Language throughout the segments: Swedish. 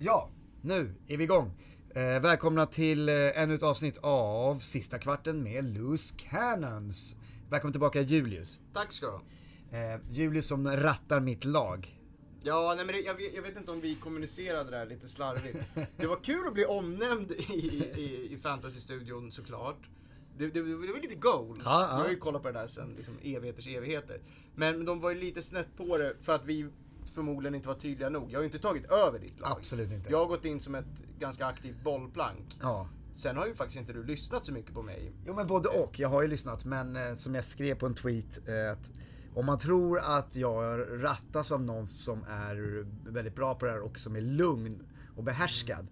Ja, nu är vi igång. Eh, välkomna till eh, ännu ett avsnitt av Sista kvarten med Loose Cannons. Välkommen tillbaka Julius. Tack ska du ha. Eh, Julius som rattar mitt lag. Ja, nej men det, jag, vet, jag vet inte om vi kommunicerade det här lite slarvigt. Det var kul att bli omnämnd i, i, i Fantasy-studion såklart. Det, det, det var lite goals. Ja, ja. Jag har ju kollat på det där sen liksom, evigheters evigheter. Men de var ju lite snett på det för att vi förmodligen inte var tydliga nog. Jag har ju inte tagit över ditt lag. Absolut inte. Jag har gått in som ett ganska aktivt bollplank. Ja. Sen har ju faktiskt inte du lyssnat så mycket på mig. Jo men både och. Jag har ju lyssnat men eh, som jag skrev på en tweet eh, att om man tror att jag rattas av någon som är väldigt bra på det här och som är lugn och behärskad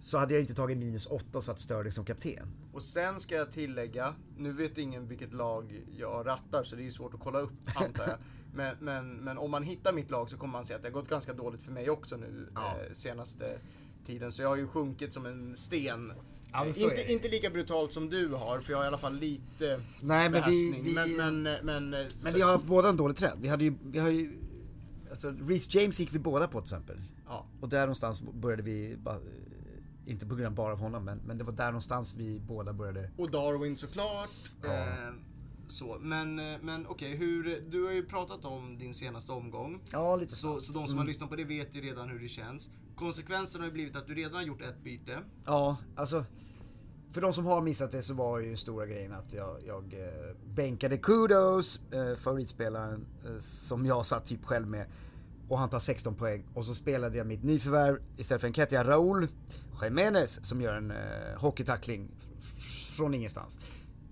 så hade jag inte tagit minus 8 och satt Sterling som kapten. Och sen ska jag tillägga, nu vet ingen vilket lag jag rattar så det är svårt att kolla upp antar jag. Men, men, men om man hittar mitt lag så kommer man se att det har gått ganska dåligt för mig också nu Ja. eh, senaste tiden. Så jag har ju sjunkit som en sten. Ja, men så är inte, inte lika brutalt som du har, för jag har i alla fall lite Nej, men vi- vi- Men, men, eh, men, eh, Men så- vi har haft båda en dålig trend. Vi hade ju, vi har ju Alltså Reece James gick vi båda på till exempel. ja. Och där någonstans började vi, bara, inte på grund bara av honom, men, men det var där någonstans vi båda började. Och Darwin såklart. Ja. Eh, så. Men, eh, men okej, hur, du har ju pratat om din senaste omgång. Ja, lite Så, så de som har lyssnat på det vet ju redan hur det känns. Konsekvensen har ju blivit att du redan har gjort ett byte. Ja, alltså. För de som har missat det så var ju stora grejen att jag, jag eh, bänkade Kudos, eh, favoritspelaren, eh, som jag satt typ själv med. Och han tar 16 poäng. Och så spelade jag mitt nyförvärv istället för en Ketia Raúl Jiménez som gör en eh, hockeytackling från ingenstans.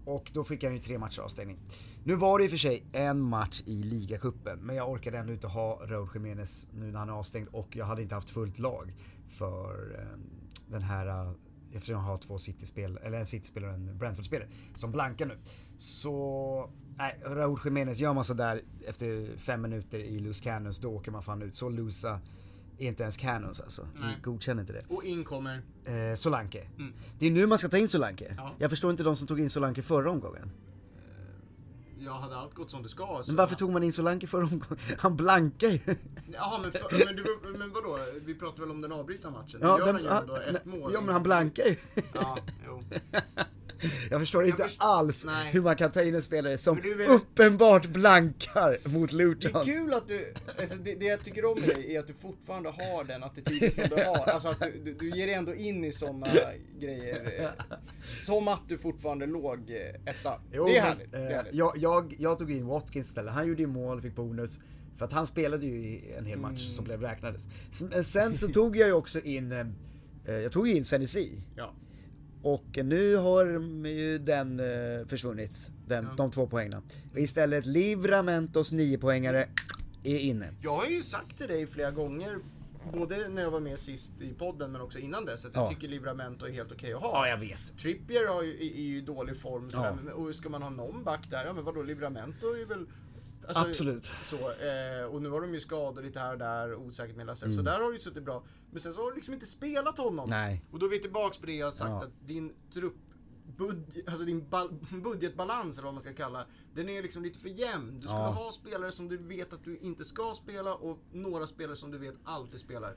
Och då fick jag ju tre matcher avstängning. Nu var det i och för sig en match i ligacupen, men jag orkade ändå inte ha Raúl Jiménez nu när han är avstängd och jag hade inte haft fullt lag för eh, den här, eh, eftersom jag har två City-spel, eller en City-spelare och en Brentford-spelare, som blankar nu. Så, nej, Raúl Jiménez, gör man sådär efter fem minuter i loose cannons, då åker man fan ut. Så losa är inte ens cannons alltså. Nej. Vi godkänner inte det. Och in kommer... Eh, Solanke. Mm. Det är nu man ska ta in Solanke. Ja. Jag förstår inte de som tog in Solanke förra omgången. Jag hade allt gått som det ska. så- Men varför tog man in Solanke förra omgången? Han blankar ju. Jaha, men, för, men, du, men vadå? Vi pratade väl om den avbrytande matchen? Ja, gör den- han ju ändå ett mål. ja men han blankar ju. Ja, jo. Jag förstår inte först- alls nej. hur man kan ta in en spelare som Men vet- uppenbart blankar mot Det är Luton. kul att du, alltså det, det jag tycker om med dig är att du fortfarande har den attityden som du har. Alltså att du, du, du ger dig ändå in i sådana grejer. Som att du fortfarande låg eh, etta. Jo, det är men, härligt. Det är eh, härligt. jag, jag, jag tog in Watkins istället. Han gjorde ju mål, fick bonus. För att han spelade ju i en hel match Mm. som blev räknades. Sen, sen så tog jag ju också in, eh, jag tog ju in Senesi. Ja. Och nu har ju den eh, försvunnit, den, Ja. de två poängen. Istället Livramentos 9 poängare är inne. Jag har ju sagt till dig flera gånger, både när jag var med sist i podden men också innan dess, att jag Ja. tycker Livramento är helt okej att ha. jag vet. Trippier har ju, är, är ju i dålig form sådär, Ja. och ska man ha någon back där, ja men vadå Livramento är väl alltså, Absolut. Så, eh, och nu har de ju skador lite här och där, osäkert med Lasell, Mm. så där har det ju suttit bra. Men sen så har du liksom inte spelat honom. Nej. Och då är vi tillbaks på det jag har sagt, Ja. att din trupp Budget, alltså din bal- budgetbalans eller vad man ska kalla Den är liksom lite för jämn. Du ska Ja. ha spelare som du vet att du inte ska spela och några spelare som du vet alltid spelar.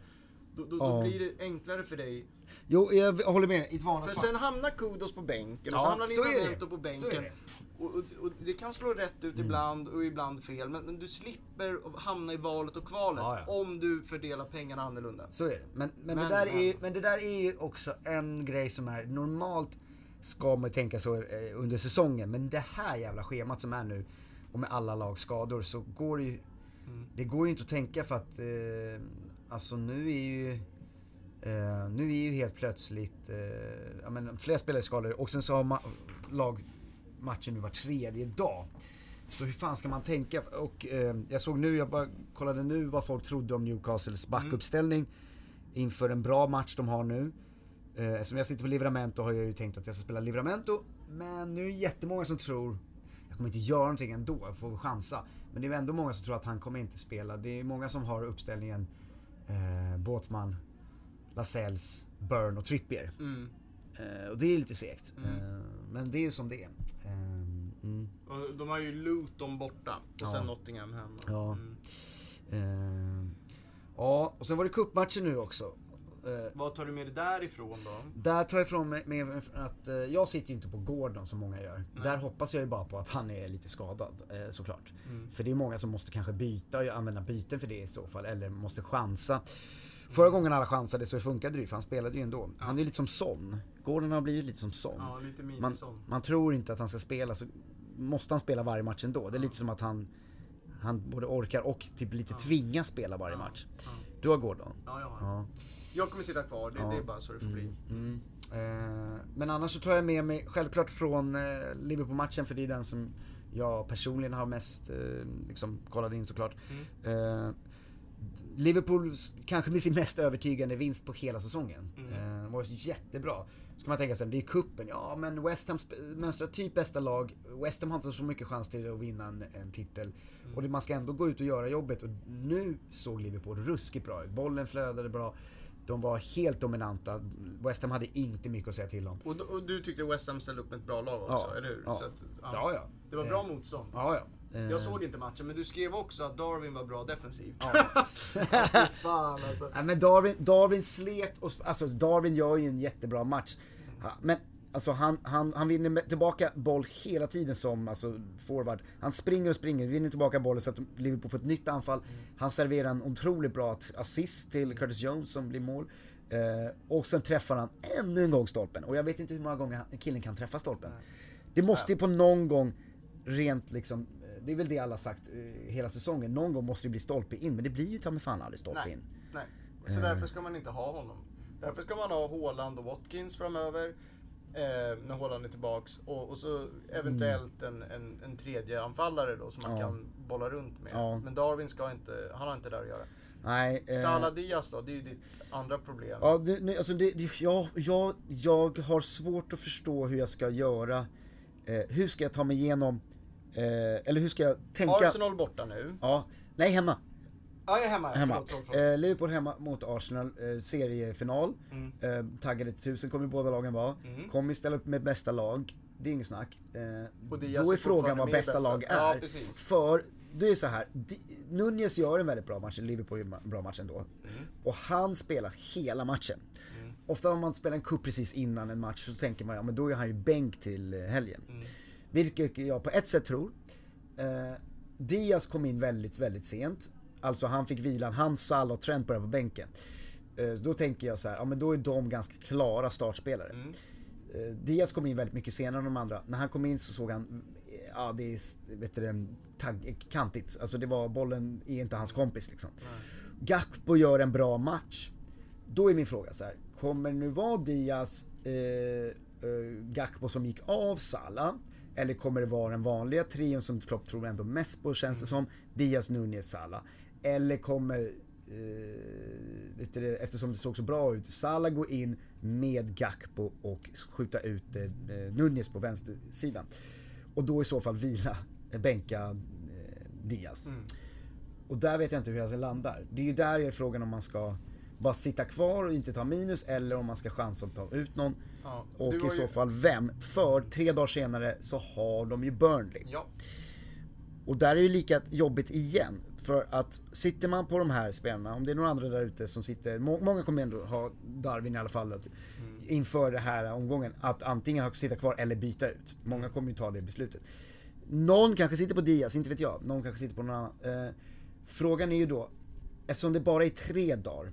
Då, då, Ja. då blir det enklare för dig Jo, jag håller med. I ett vanligt för sen hamnar Kudos på bänken och så hamnar. Livramento på bänken. det. Och, och, och det kan slå rätt ut Mm. ibland och ibland fel. Men, men du slipper hamna i valet och kvalet Ja, ja. om du fördelar pengarna annorlunda. Så är det. Men, men, Men- det där är, men det där är ju också en grej som är normalt ska man tänka så eh, under säsongen. Men det här jävla schemat som är nu och med alla lags skador så går det ju Mm. Det går ju inte att tänka för att eh, alltså nu är ju eh, nu är ju helt plötsligt eh, ja, men flera spelare skadade och sen så har ma- lag matchen nu var tredje dag. Så hur fan ska man tänka? Och eh, jag såg nu, jag bara kollade nu vad folk trodde om Newcastles backuppställning inför en bra match de har nu. Eh, Eftersom jag sitter på Livramento har jag ju tänkt att jag ska spela Livramento. Men nu är det jättemånga som tror, jag kommer inte göra någonting ändå, jag får chansa. Men det är ändå många som tror att han kommer inte spela. Det är många som har uppställningen eh, Båtman, Lasells, Burn och Trippier. Mm. Eh, och det är lite segt. Eh, men det är ju som det är. Eh, mm. De har ju Luton borta och Ja. sen Nottingham hemma. Ja. Mm. Eh, ja, och sen var det cupmatcher nu också. Eh, Vad tar du med dig därifrån då? Där tar jag ifrån mig med att eh, jag sitter ju inte på Gordon som många gör. Där hoppas jag ju bara på att han är lite skadad eh, såklart. För det är många som måste kanske byta och använda byten för det i så fall. Eller måste chansa. Förra gången alla chansade så funkade det ju för han spelade ju ändå. Han är ju lite som Son. Gordon har blivit lite som Son. Ja, lite Man, man tror inte att han ska spela så måste han spela varje match ändå. Det är lite som att han, han både orkar och typ lite tvingas spela varje match. Du har Gordon. Ja, ja. Ja. Jag kommer sitta kvar, det, det är bara så det får bli. Mm. Eh, men annars så tar jag med mig självklart från eh, Liverpool-matchen för det är den som jag personligen har mest eh, liksom, kollat in såklart. Eh, Liverpool kanske med sin mest övertygande vinst på hela säsongen. Eh, var jättebra. Så kan man tänka sig, det är kuppen. Ja men West Ham mönstrar typ bästa lag. West Ham har inte så mycket chans till att vinna en, en titel. Och det, man ska ändå gå ut och göra jobbet. Och nu såg Liverpool ruskigt bra ut. Bollen flödade bra. De var helt dominanta. West Ham hade inte mycket att säga till om. Och, och du tyckte West Ham ställde upp ett bra lag också, Ja, eller hur? ja. Att, Ja, ja. Det var bra motstånd. Ja, ja. Eh, Jag såg inte matchen, men du skrev också att Darwin var bra defensivt. Fy fan alltså. Nej, men Darwin, Darwin slet och, alltså Darwin gör ju en jättebra match. Men alltså han, han, han vinner tillbaka boll hela tiden som alltså, forward. Han springer och springer, vinner tillbaka bollen så att Liverpool får ett nytt anfall. Han serverar en otroligt bra assist till Curtis Jones som blir mål. Eh, och sen träffar han ännu en gång stolpen. Och jag vet inte hur många gånger han- killen kan träffa stolpen. Det måste ju på någon gång rent liksom, det är väl det alla sagt eh, hela säsongen. Någon gång måste det bli stolpe in, men det blir ju ta mig fan aldrig stolpe Nej, in. nej. Så därför ska man inte ha honom. Därför ska man ha Haaland och Watkins framöver. Eh, när Haaland är tillbaks. Och, och så eventuellt en, en, en tredje anfallare då som man Ja. kan bolla runt med. Ja. Men Darwin ska inte, han har inte där att göra. Nej. eh, Salah Diaz då, det är ju ditt andra problem. Ja, det, nej, alltså det, det, jag, jag, jag har svårt att förstå hur jag ska göra. Eh, hur ska jag ta mig igenom, eh, eller hur ska jag tänka? Arsenal borta nu. Ja, nej hemma. Ja, jag är hemma. hemma. Förlåt, förlåt, förlåt. Eh, Liverpool hemma mot Arsenal, eh, seriefinal. Mm. Eh, taggade till tusen kommer båda lagen vara. Mm. Kommer ställa upp med bästa lag. Det är inget snack. Eh, Och då är frågan vad bästa bästa. lag Ja, är. precis. För det är så här, Nunez gör en väldigt bra match, Liverpool gör en bra match ändå. Mm. Och han spelar hela matchen. Ofta om man spelar en cup precis innan en match så tänker man ja men då är han ju bänk till eh, helgen. Mm. Vilket jag på ett sätt tror. Eh, Diaz kom in väldigt, väldigt sent. Alltså han fick vilan, han, Salah och Trent började på bänken. Eh, då tänker jag så här, ja men då är de ganska klara startspelare. Mm. Eh, Diaz kom in väldigt mycket senare än de andra. När han kom in så såg han, ja det är vet du, tagg, kantigt. Alltså det var, bollen är inte hans kompis liksom. Gakpo gör en bra match. Då är min fråga så här, kommer det nu vara Diaz, eh, eh, Gakpo som gick av Salah? Eller kommer det vara den vanliga trion som Klopp tror ändå mest på känns det som, Diaz, Nunez, Salah? Eller kommer, eh, det, eftersom det såg så bra ut, Salah gå in med Gakpo och skjuta ut eh, Nunez på vänstersidan? Och då i så fall vila, eh, bänka eh, Diaz. Mm. Och där vet jag inte hur jag landar. Det är ju där är frågan om man ska bara sitta kvar och inte ta minus eller om man ska chansa att ta ut någon. Ja. Och i så ju- fall vem? För tre dagar senare så har de ju Burnley. Ja. Och där är det lika jobbigt igen. För att sitter man på de här spelarna, om det är några andra där ute som sitter, må, många kommer ändå ha Darwin i alla fall att, inför den här omgången, att antingen sitta kvar eller byta ut. Många kommer ju ta det beslutet. Någon kanske sitter på Diaz, inte vet jag. Någon kanske sitter på någon annan. Eh, frågan är ju då, eftersom det bara är tre dagar,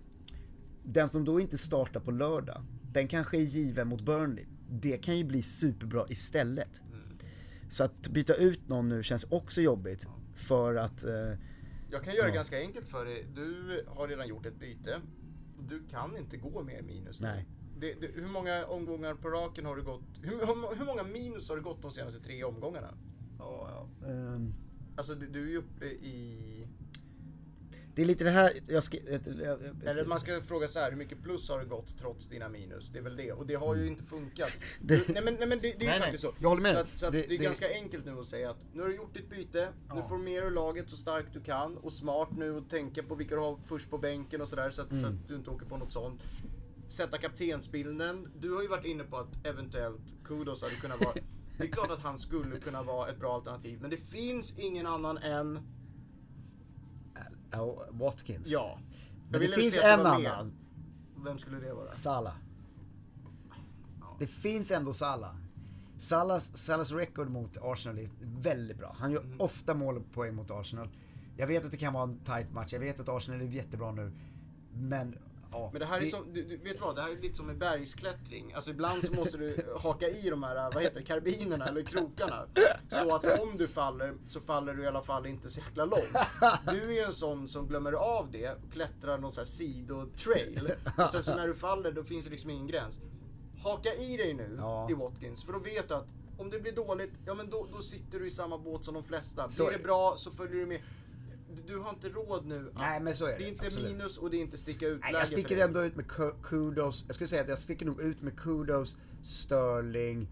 den som då inte startar på lördag, den kanske är given mot Burnley. Det kan ju bli superbra istället. Så att byta ut någon nu känns också jobbigt. För att, eh, Jag kan göra det Ja. ganska enkelt för dig. Du har redan gjort ett byte. Du kan inte gå mer minus nu. Nej. Det, det, hur många omgångar på raken har du gått? Hur, hur, hur många minus har du gått de senaste tre omgångarna? ehm, Alltså du, du är ju uppe i... det är lite det här, jag ska, Eller man ska fråga så här, hur mycket plus har du gått trots dina minus? Det är väl det. Och det har ju inte funkat. Mm. Det- nej men, nej, men det, det är ju Nej, faktiskt nej. så. Jag håller med Så, att, så att Det- det, är det- ganska enkelt nu att säga att nu har du gjort ditt byte, nu Ja. formerar du laget så starkt du kan och smart nu och tänka på vilka du har först på bänken och sådär så, att, Mm. så att du inte åker på något sånt. Sätta kaptensbilden. Du har ju varit inne på att eventuellt Kudos hade kunnat vara... Det är klart att han skulle kunna vara ett bra alternativ, men det finns ingen annan än... ja, Watkins. Ja. Men det finns en annan. vem skulle det vara? Salah. Det finns ändå Salah. Salahs, Salahs record mot Arsenal är väldigt bra. Han gör Mm. ofta mål och poäng mot Arsenal. Jag vet att det kan vara en tight match, jag vet att Arsenal är jättebra nu. Men, ja. Men det här är som, du, du, vet du vad? Det här är lite som med bergsklättring. Alltså ibland så måste du haka i de här, vad heter det, karbinerna eller krokarna. Så att om du faller så faller du i alla fall inte så jäkla långt. Du är en sån som glömmer av det och klättrar någon sån här sidotrail. Och sen så när du faller då finns det liksom ingen gräns. Haka i dig nu Ja. i Watkins för då vet du att om det blir dåligt, ja men då, då sitter du i samma båt som de flesta. Blir är det det. bra så följer du med. Du, har inte råd nu att, Nej, men så är det. Det är inte Absolut. minus och det är inte sticka ut Nej, jag sticker ändå ut med ku- kudos. Jag skulle säga att jag sticker nog ut med kudos, Sterling,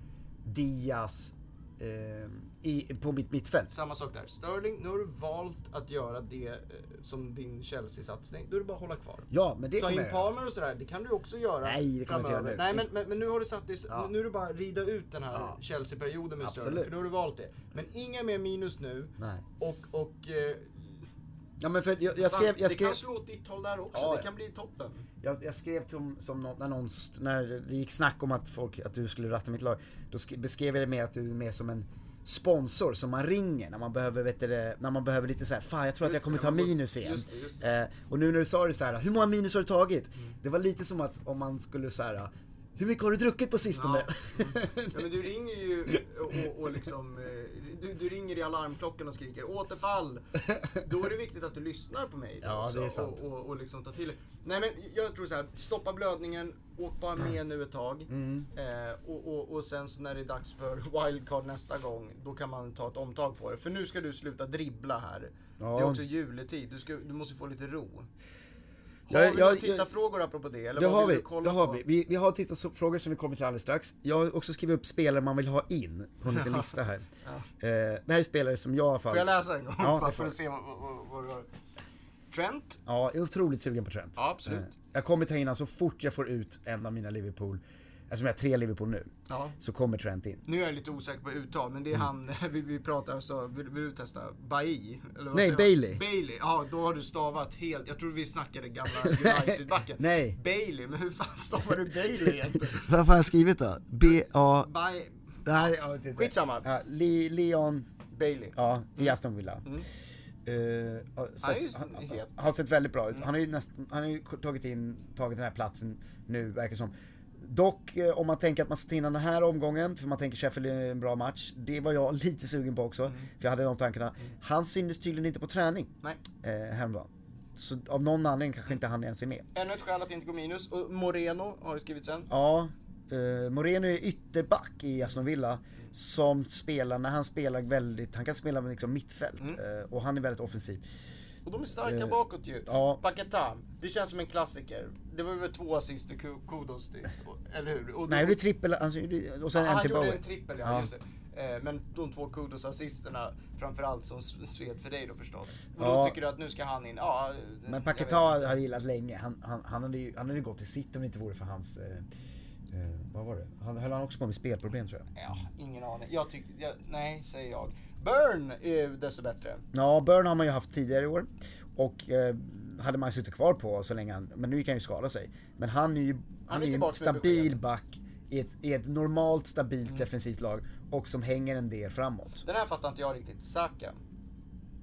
Diaz eh, i, på mitt mittfält. Samma sak där. Sterling, nu har du valt att göra det eh, som din Chelsea-satsning. Då är det bara att hålla kvar. Ja, men det Ta in. Palmer och sådär, det kan du också göra Nej, det jag inte framöver. göra nu. Nej, men, men, men nu har du satt dig, Ja. nu är det bara att rida ut den här Ja. Chelsea-perioden med Sterling. Absolut. För nu har du valt det. Men inga mer minus nu. Nej. Och, och eh, Ja, men för jag, jag skrev, jag det skrev, kan slå åt ditt håll där också. Ja, det kan bli toppen. jag, jag skrev som, som nå- när, någon, när det gick snack om att, folk, att du skulle ratta mitt lag. Då sk- beskrev jag det med att du är med som en sponsor som man ringer när man behöver, vet du, det, när man behöver lite så här, fan jag tror att jag Just kommer det, ta minus igen. just det, just det. Mm. Eh, och nu när du sa det så här, hur många minus har du tagit? Det var lite som att om man skulle så här, hur mycket har du druckit på sistone? Ja. Ja, men du ringer ju och, och liksom, eh, du, du ringer i alarmklockan och skriker återfall. Då är det viktigt att du lyssnar på mig. Ja, också det är sant. Och, och, och liksom tar till. Nej men jag tror så här, stoppa blödningen, åk bara med nu ett tag. Mm. Eh, och, och, och sen så när det är dags för wildcard nästa gång, då kan man ta ett omtag på det. För nu ska du sluta dribbla här. Ja. Det är också juletid, du, ska, du måste få lite ro. Har Jag- vi några tittarfrågor apropå det? Eller Det har vi, det har vi. vi. Vi har tittat så, frågor som vi kommer till alldeles strax. Jag har också skrivit upp spelare man vill ha in på en liten lista här. Eh, det här är spelare som jag i alla fall... Får jag läsa en gång? Ja, bara för att se vad, vad, vad du har. Trent? Ja, jag är otroligt sugen på Trent. Ja, absolut. Eh, Jag kommer ta in honom så fort jag får ut en av mina Liverpool. Eftersom jag har tre Liverpool nu. Ja. Så kommer Trent in. Nu är jag lite osäker på uttal, men det Mm. är han vi, vi pratar så, vill, vill du testa? Bailly? Nej? Bailey. Bailey, ja då har du stavat helt, jag tror vi snackade gamla United-backen. Nej. Bailey, men hur fan stavar du Bailey egentligen? Vad har jag skrivit då? B-A... By, Nej, ja, det- det- Skitsamma. Ja, Le, Leon, Bailey. ja, i Aston Villa. Mm. Har Han ju sett- han, het. har sett väldigt bra ut. Han har ju, näst, han har ju tagit, in, tagit den här platsen nu, verkar som. Dock, eh, om man tänker att man ska ta in den här omgången, för man tänker Sheffield är en bra match. Det var jag lite sugen på också, Mm. för jag hade de tankarna. Han syntes tydligen inte på träning Nej. eh, häromdagen. Så av någon anledning kanske inte han ens är med. Ännu ett skäl att inte gå minus. Och Moreno har du skrivit sen. Ja, eh, Moreno är ytterback i Aston Villa. Som spelar, när han spelar väldigt, han kan spela liksom mittfält. Mm. eh, och han är väldigt offensiv. Och de är starka Eh, bakåt ju. ja. Paquetá, det känns som en klassiker. Det var väl två assist och ku- kudos och- eller hur? Och Nej, är trippel, alltså, och sen Ja, en han till gjorde Bowen. en trippel, ja, Ja. just det. Eh, Men de två kudos-assisterna, framförallt som sved för dig då förstås. Och Ja. då tycker du att nu ska han in? Ja, Men inte. har jag gillat länge. Han, han, han, hade ju, han hade ju gått till City om det inte vore för hans... Eh, eh, vad var det? Han höll han också på med spelproblem tror jag. Ja, ingen aning. Jag tycker, nej, säger jag. Burn är desto bättre. Ja, Burn har man ju haft tidigare i år. Och eh, hade man suttit kvar på så länge han, men nu gick han ju skada sig. Men han är ju, han är är ju en stabil back i ett, i ett normalt stabilt Mm. defensivt lag. Och som hänger en del framåt. Den här fattar inte jag riktigt. Saka.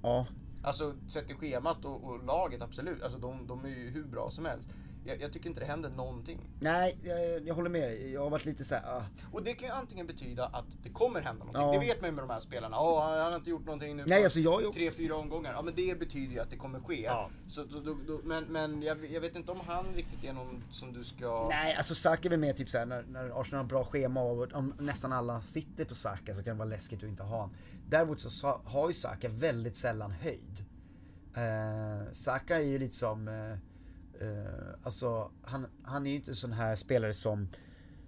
Ja, Alltså sett till schemat och, och laget, absolut. Alltså de, de är ju hur bra som helst. Jag, jag tycker inte det händer någonting. nej, jag, jag håller med dig. Jag har varit lite såhär, ah. Och det kan ju antingen betyda att det kommer hända någonting. Ja. Det vet man ju med de här spelarna. Åh, han har inte gjort någonting nu Nej, på alltså jag också- tre, fyra omgångar. Ja men det betyder ju att det kommer ske. Ja. Så, då, då, då, men men jag, jag vet inte om han riktigt är någon som du ska... Nej, alltså Saka är väl med typ såhär när, när Arsenal har bra schema och om nästan alla sitter på Saka så kan det vara läskigt att inte ha honom. Däremot så har ju Saka väldigt sällan höjd. Eh, Saka är ju lite som, eh, eh, alltså han, han är ju inte sån här spelare som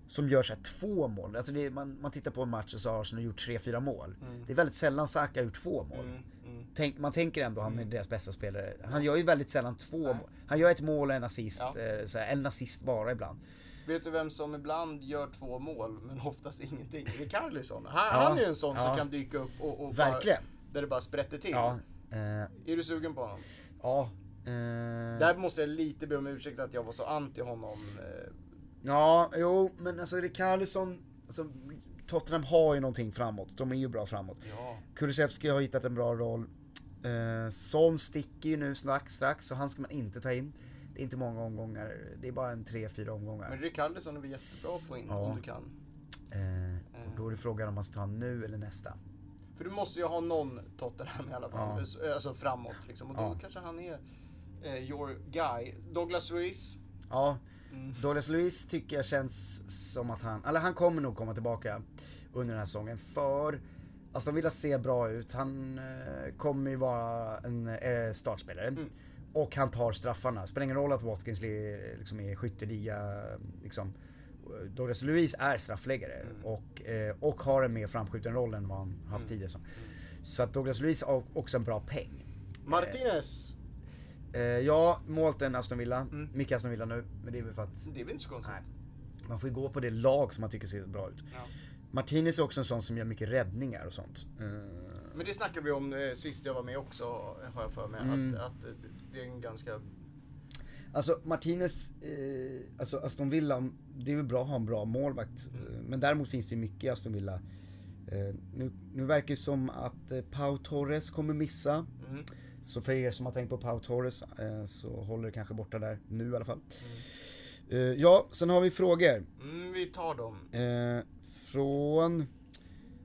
som gör såhär två mål. Alltså det är, man, man tittar på en match och så har Arsenal gjort tre, fyra mål. Det är väldigt sällan Saka har gjort två mål. Mm, mm. Tänk, man tänker ändå han är deras bästa spelare. Han gör ju väldigt sällan två mål. Han gör ett mål och en assist. Ja. Eh, såhär, en assist bara ibland. Vet du vem som ibland gör två mål men oftast ingenting? Rikarlison. Han, Ja. han är ju en sån som Ja. kan dyka upp och, och Verkligen. Bara, där det bara sprätter till. Ja. Eh, Är du sugen på honom? ja. Eh, Där måste jag lite be om ursäkt att jag var så anti honom. eh. Ja, jo, men alltså Rikardisson, alltså, Tottenham har ju någonting framåt. De är ju bra framåt. Ja. Kulusevski har hittat en bra roll. Eh, Son sticker ju nu strax, strax, så han ska man inte ta in. Det är inte många omgångar, det är bara en tre, fyra omgångar. Men Rikardisson är väl jättebra att få in Ja. om du kan. Eh, då är det frågan om man ska ta han nu eller nästa. För du måste ju ha någon Tottenham i alla fall. Ja. Alltså framåt liksom. Och då Ja. kanske han är eh, your guy. Douglas Luiz. Ja, Mm. Douglas Luiz tycker jag känns som att han, eller han kommer nog komma tillbaka under den här säsongen för Aston Villa ser bra ut, han eh, kommer ju vara en eh, startspelare. Mm. Och han tar straffarna. Spelar ingen roll att Watkins li- liksom är skytteliga, liksom. Douglas Luiz är straffläggare Mm. och, eh, och har en mer framskjuten roll än vad han haft Mm. tidigare. Så. så att Douglas Luiz har också en bra peng. Martinez. Eh, ja, målten Aston Villa, Mm. mycket Aston Villa nu, men det är väl för att Det är väl inte så konstigt? Nej. Man får ju gå på det lag som man tycker ser bra ut. Ja. Martinez är också en sån som gör mycket räddningar och sånt. Eh, Men det snackade vi om eh, sist jag var med också, har jag för mig. Mm. Att, att eh, det är en ganska... Alltså Martinez, eh, alltså Aston Villa, det är väl bra att ha en bra målvakt. Eh, Men däremot finns det ju mycket i Aston Villa. Eh, nu, nu verkar det som att eh, Pau Torres kommer missa. Mm. Så för er som har tänkt på Pau Torres eh, så håller det kanske borta där nu i alla fall. Eh, ja, sen har vi frågor. Mm, vi tar dem. Eh, från,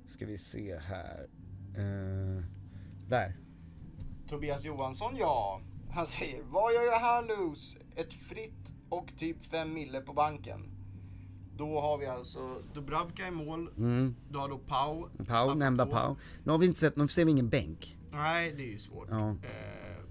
ska vi se här. Där. Tobias Johansson, ja. Han säger, vad gör jag här Luz? Ett fritt och typ 5 mille på banken. Då har vi alltså Dubravka i mål. Mm. Du har då Pau. Pau, nämnda Pau. Nu har vi inte sett, nu ser vi ingen bänk. Nej, det är ju svårt. Ja. Eh,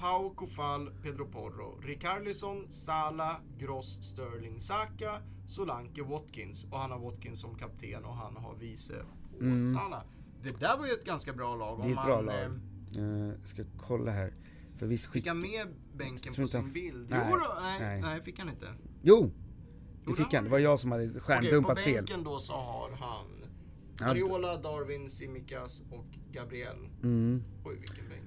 Pau, Kofal, Pedro Porro, Rikarlison, Sala, Gross, Sterling, Saka, Solanke, Watkins. Och han har Watkins som kapten och han har vice på Sala. Det där var ju ett ganska bra lag. Mm. Det är ett bra han, lag. eh, Eh, ska kolla här. För visst Fick han med bänken på sin han- bild? Nej, jo då, nej, nej. nej. fick han inte. Jo! Det fick han. Det var jag som hade Okej, på stjärndumpat fel. bänken då så har Han- Ariola, Darwin, Simikas och Gabriel. Mm. Oj, vilken bänk.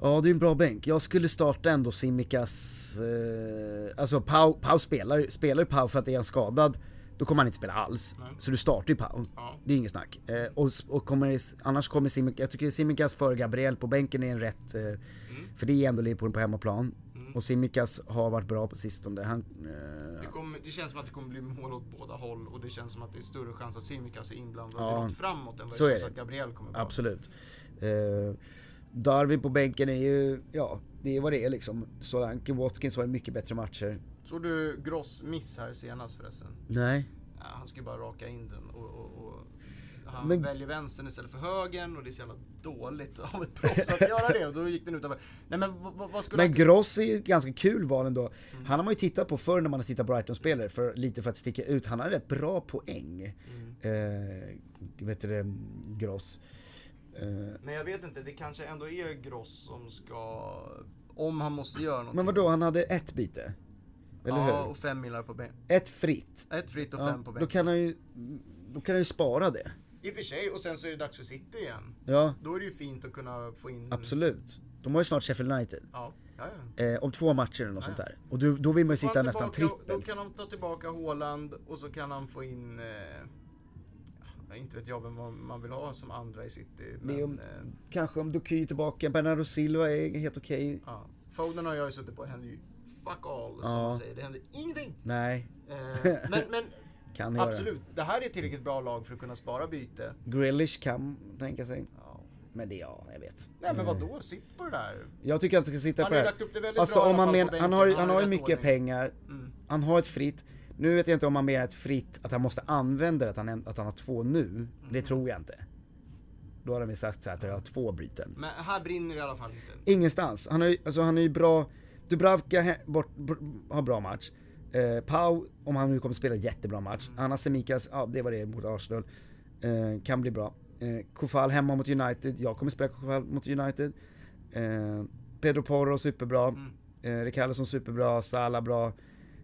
Ja, det är en bra bänk. Jag skulle starta ändå Simikas... Eh, alltså Pau, Pau spelar, spelar ju Pau för att är han skadad, då kommer han inte spela alls. Nej. Så du startar ju Pau. Ja. Det är inget snack. Eh, och, och kommer, annars kommer Simikas, jag tycker Simikas för Gabriel på bänken är en rätt, eh, Mm. för det är ändå Liverpool på hemmaplan. Och Simikas har varit bra på sistone. Han, eh, Det, kommer, det känns som att det kommer bli mål åt båda håll och det känns som att det är större chans att Simikas är inblandad Ja. direkt framåt än vad det känns att Gabriel kommer vara. Absolut. Eh, Darwin på bänken är ju, ja, det är vad det är liksom. Solanke Watkins har ju mycket bättre matcher. Såg du Gross miss här senast förresten? Nej. Ja, han ska ju bara raka in den och han Men- väljer vänstern istället för högern och det är så jävla dåligt av ett proffs att göra det och då gick den utanför. Nej men vad, skulle Men. Gross är ju ganska kul val ändå. Han har man ju tittat på förr när man har tittat på Brighton-spelare, för, lite för att sticka ut. Han har rätt bra poäng. Eh, vet du det, Gross. Eh, Men jag vet inte, det kanske ändå är Gross som ska... Om han måste göra någonting. men vadå, han hade ett byte? Eller ja, hur? och fem millar på bänk. Ett fritt. Ett fritt och Ja, fem på då bänk. kan han ju, då kan han ju spara det. I och för sig, och sen så är det dags för City igen. Ja, Då är det ju fint att kunna få in... absolut. De har ju snart Sheffield United. Ja, ja, ja. Eh, om två matcher eller något sånt där. Och då, då vill man ju sitta nästan tillbaka- Då trippelt. kan de ta tillbaka Haaland och så kan han få in... Eh, inte vet jag vem man vill ha som andra i City. Men, om- eh, Kanske om Duky är tillbaka, Bernardo Silva är helt okej. ja. Foden har jag ju suttit på, händer ju fuck all som man säger. Det händer ingenting. Nej, Eh, men, men kan göra. absolut, det här är tillräckligt bra lag för att kunna spara byte. Grealish kan tänka sig. Ja. Men det, ja, jag vet. Nej men Eh, vadå, sitt på det där. Jag tycker att han ska sitta Han på har det ju här. upp det väldigt Alltså bra om han, fall men, han har, han har ju mycket ordning. pengar. Mm. Han har ett fritt. Nu vet jag inte om han menar ett fritt, att han måste använda det, att han, att han har två nu. Mm. Det tror jag inte. Då har de väl sagt så här att jag har två byten. Men här brinner det i alla fall inte. Ingenstans. Han är, ju- alltså, han är ju bra. Dubravka he, bort, bort, har bra match. Eh, Pau, om han nu kommer spela jättebra match. Mm. Anna Semikas, ja det var det mot Arsenal. Eh, kan bli bra. Eh, Kofal hemma mot United, jag kommer spela Kofal mot United. Eh, Pedro Porro superbra. Mm. Eh, Rikardisson superbra, Salah bra.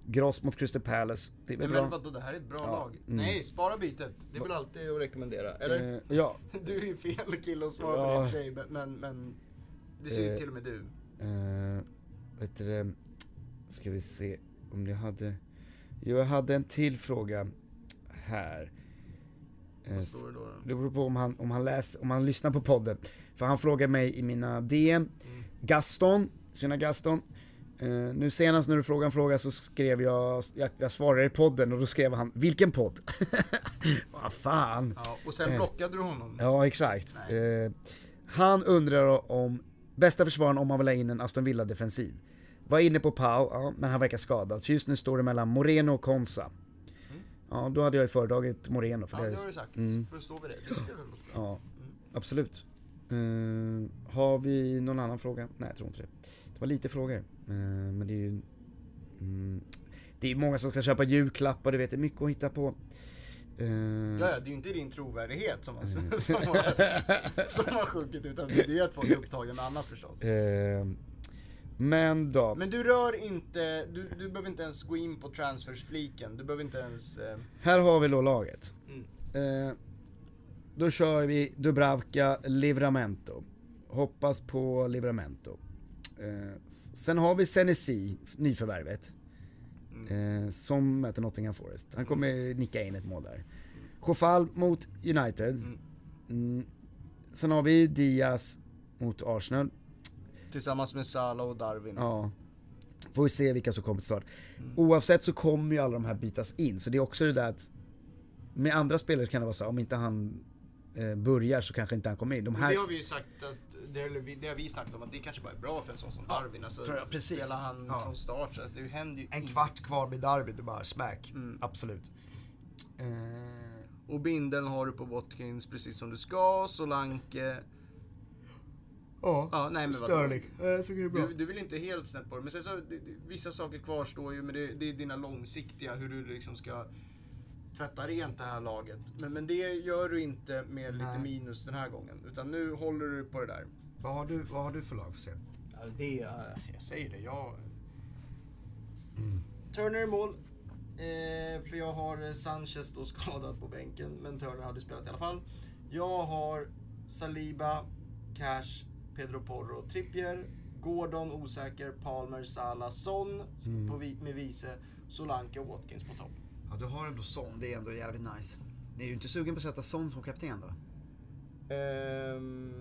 Gross mot Crystal Palace, det är väl Nej, men bra. vadå, det här är ett bra Ja, lag. mm. Nej, spara bytet. Det är väl alltid att rekommendera, eller? Eh, ja, Du är ju fel kille att svara på Ja. det i sig, men- men, men det säger ju Eh. till och med du. Uh, vet du ska vi se om jag hade, jo jag hade en till fråga här. Eh, Vad står det då? Det beror på om han, om han läser, om han lyssnar på podden. För han frågar mig i mina DM, Gaston, tjena Gaston. Eh, nu senast när du frågade en fråga så skrev jag, jag, jag svarade i podden och då skrev han, vilken podd? Vad fan. Ja, och sen blockade du honom. Ja, exakt. Eh, han undrar om bästa försvararen om man vill ha in en Aston Villa-defensiv. Var inne på Pau, ja, men han verkar skadad. Så just nu står det mellan Moreno och Konsa. Ja, då hade jag ju föredragit Moreno för Ja, det. det har du sagt. Mm. Får du stå vid det? Det. Ja, absolut. Eh, har vi någon annan fråga? Nej, jag tror inte det. Det var lite frågor. Eh, men det är ju... Mm, det är många som ska köpa julklappar, du vet, det är mycket att hitta på. Eh, Ja, ja, det är ju inte din trovärdighet som har, Mm. som har, som har sjunkit utan det är ju att folk är upptagna med annat förstås. eh, men då. Men du rör inte, du, du behöver inte ens gå in på transfersfliken. Du behöver inte ens... Eh, Här har vi då laget. Mm. Eh, då kör vi Dubravka Livramento. Hoppas på Livramento. Eh, sen har vi Senesi, nyförvärvet. Eh, som möter Nottingham Forest. Han kommer nicka in ett mål där. Kofal mot United. Mm. Sen har vi Diaz mot Arsenal. Tillsammans med Salah och Darwin. Ja. Får vi se vilka som kommer till start. Oavsett så kommer ju alla de här bytas in, så det är också det där att med andra spelare kan det vara så, om inte han eh, börjar så kanske inte han kommer in. De Det här, har vi ju sagt att, det, eller vi- det har vi snackat om att det kanske bara är bra för en sån som Darwin. Alltså, för- ja, precis. Spelar han Ja. från start så det händer ju en inget. kvart kvar med Darby, du bara smack. Mm. Absolut. Eh, Och bindeln har du på Watkins precis som du ska. Solanke. Ja, Ja, nej men? Sterling. Eh, Jag tycker det är bra. Du, du vill inte helt snett på det, men sen så, det, vissa saker kvarstår ju, men det, det är dina långsiktiga, hur du liksom ska tvätta rent det här laget. Men, men det gör du inte med lite Nej. minus den här gången, utan nu håller du på det där. Vad, har du, vad har du för lag för se? Ja, det, är- jag säger det, jag... Turner i mål. Eh, för jag har Sanchez då skadad på bänken, men Turner hade spelat i alla fall. Jag har Saliba, Cash, Pedro Porro, Trippier, Gordon osäker, Palmer, Salah, Son på vi, med vice, Solanke och Watkins på topp. Ja, du har ändå Son, det är ändå jävligt nice. Ni är ju inte sugen på att sätta Son som kapten då? Ehm,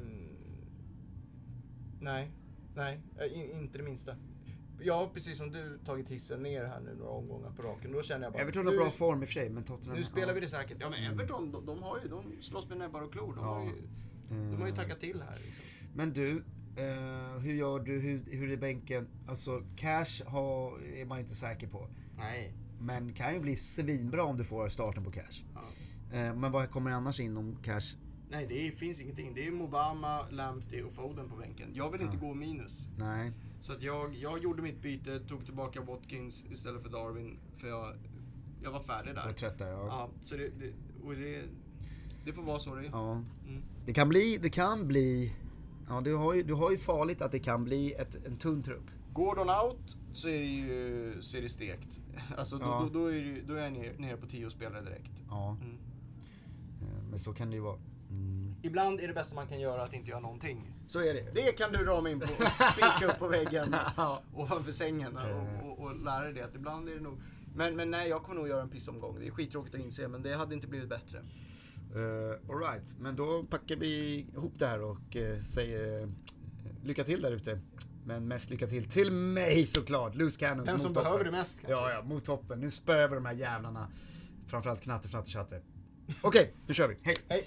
nej, nej, eh, in, inte det minsta. Jag har precis som du tagit hissen ner här nu några omgångar på raken. Då känner jag bara... Everton har bra form i och för sig, men Tottenham... Nu spelar ja. vi det säkert. Ja men Everton, de, de har ju, de slåss med näbbar och klor. De, Ja. har, ju, de har ju tackat till här liksom. Men du, eh, hur gör du, hur, hur är bänken? Alltså cash har, är man ju inte säker på. Nej. Men kan ju bli svinbra om du får starten på cash. Ja. Eh, men vad kommer annars in om cash? Nej, det finns ingenting. Det är Mobama, Lamptey och Foden på bänken. Jag vill inte gå minus. Nej. Så att jag, jag gjorde mitt byte, tog tillbaka Watkins istället för Darwin. För jag, jag var färdig där. är trött där, ja. Ja, så det, det, och det, det får vara så det är. ja. Mm. Det kan bli, det kan bli... Ja, du har ju, du har ju farligt att det kan bli ett, en tunn trupp. Gordon out så är det ju så är det stekt. Alltså då, Ja. då, då, är, det, då är jag nere, nere på 10 spelare direkt. Ja. Mm. Eh, Men så kan det ju vara. Mm. Ibland är det bästa man kan göra att inte göra någonting. Så är det. Det kan du rama in på och spika upp på väggen Ja. ovanför sängen Eh. och, och, och lära dig det att ibland är det nog... Men, men nej, jag kommer nog göra en pissomgång. Det är skittråkigt att inse, men det hade inte blivit bättre. Uh, Alright, men då packar vi ihop det här och eh, säger eh, lycka till där ute. Men mest lycka till till mig såklart. Loose Cannons Den mot som toppen. behöver det mest kanske. Ja, ja, mot toppen. Nu spöar vi de här jävlarna. Framförallt Knatte Fnatte Tjatte. Okej, nu kör vi. Hej! Hej!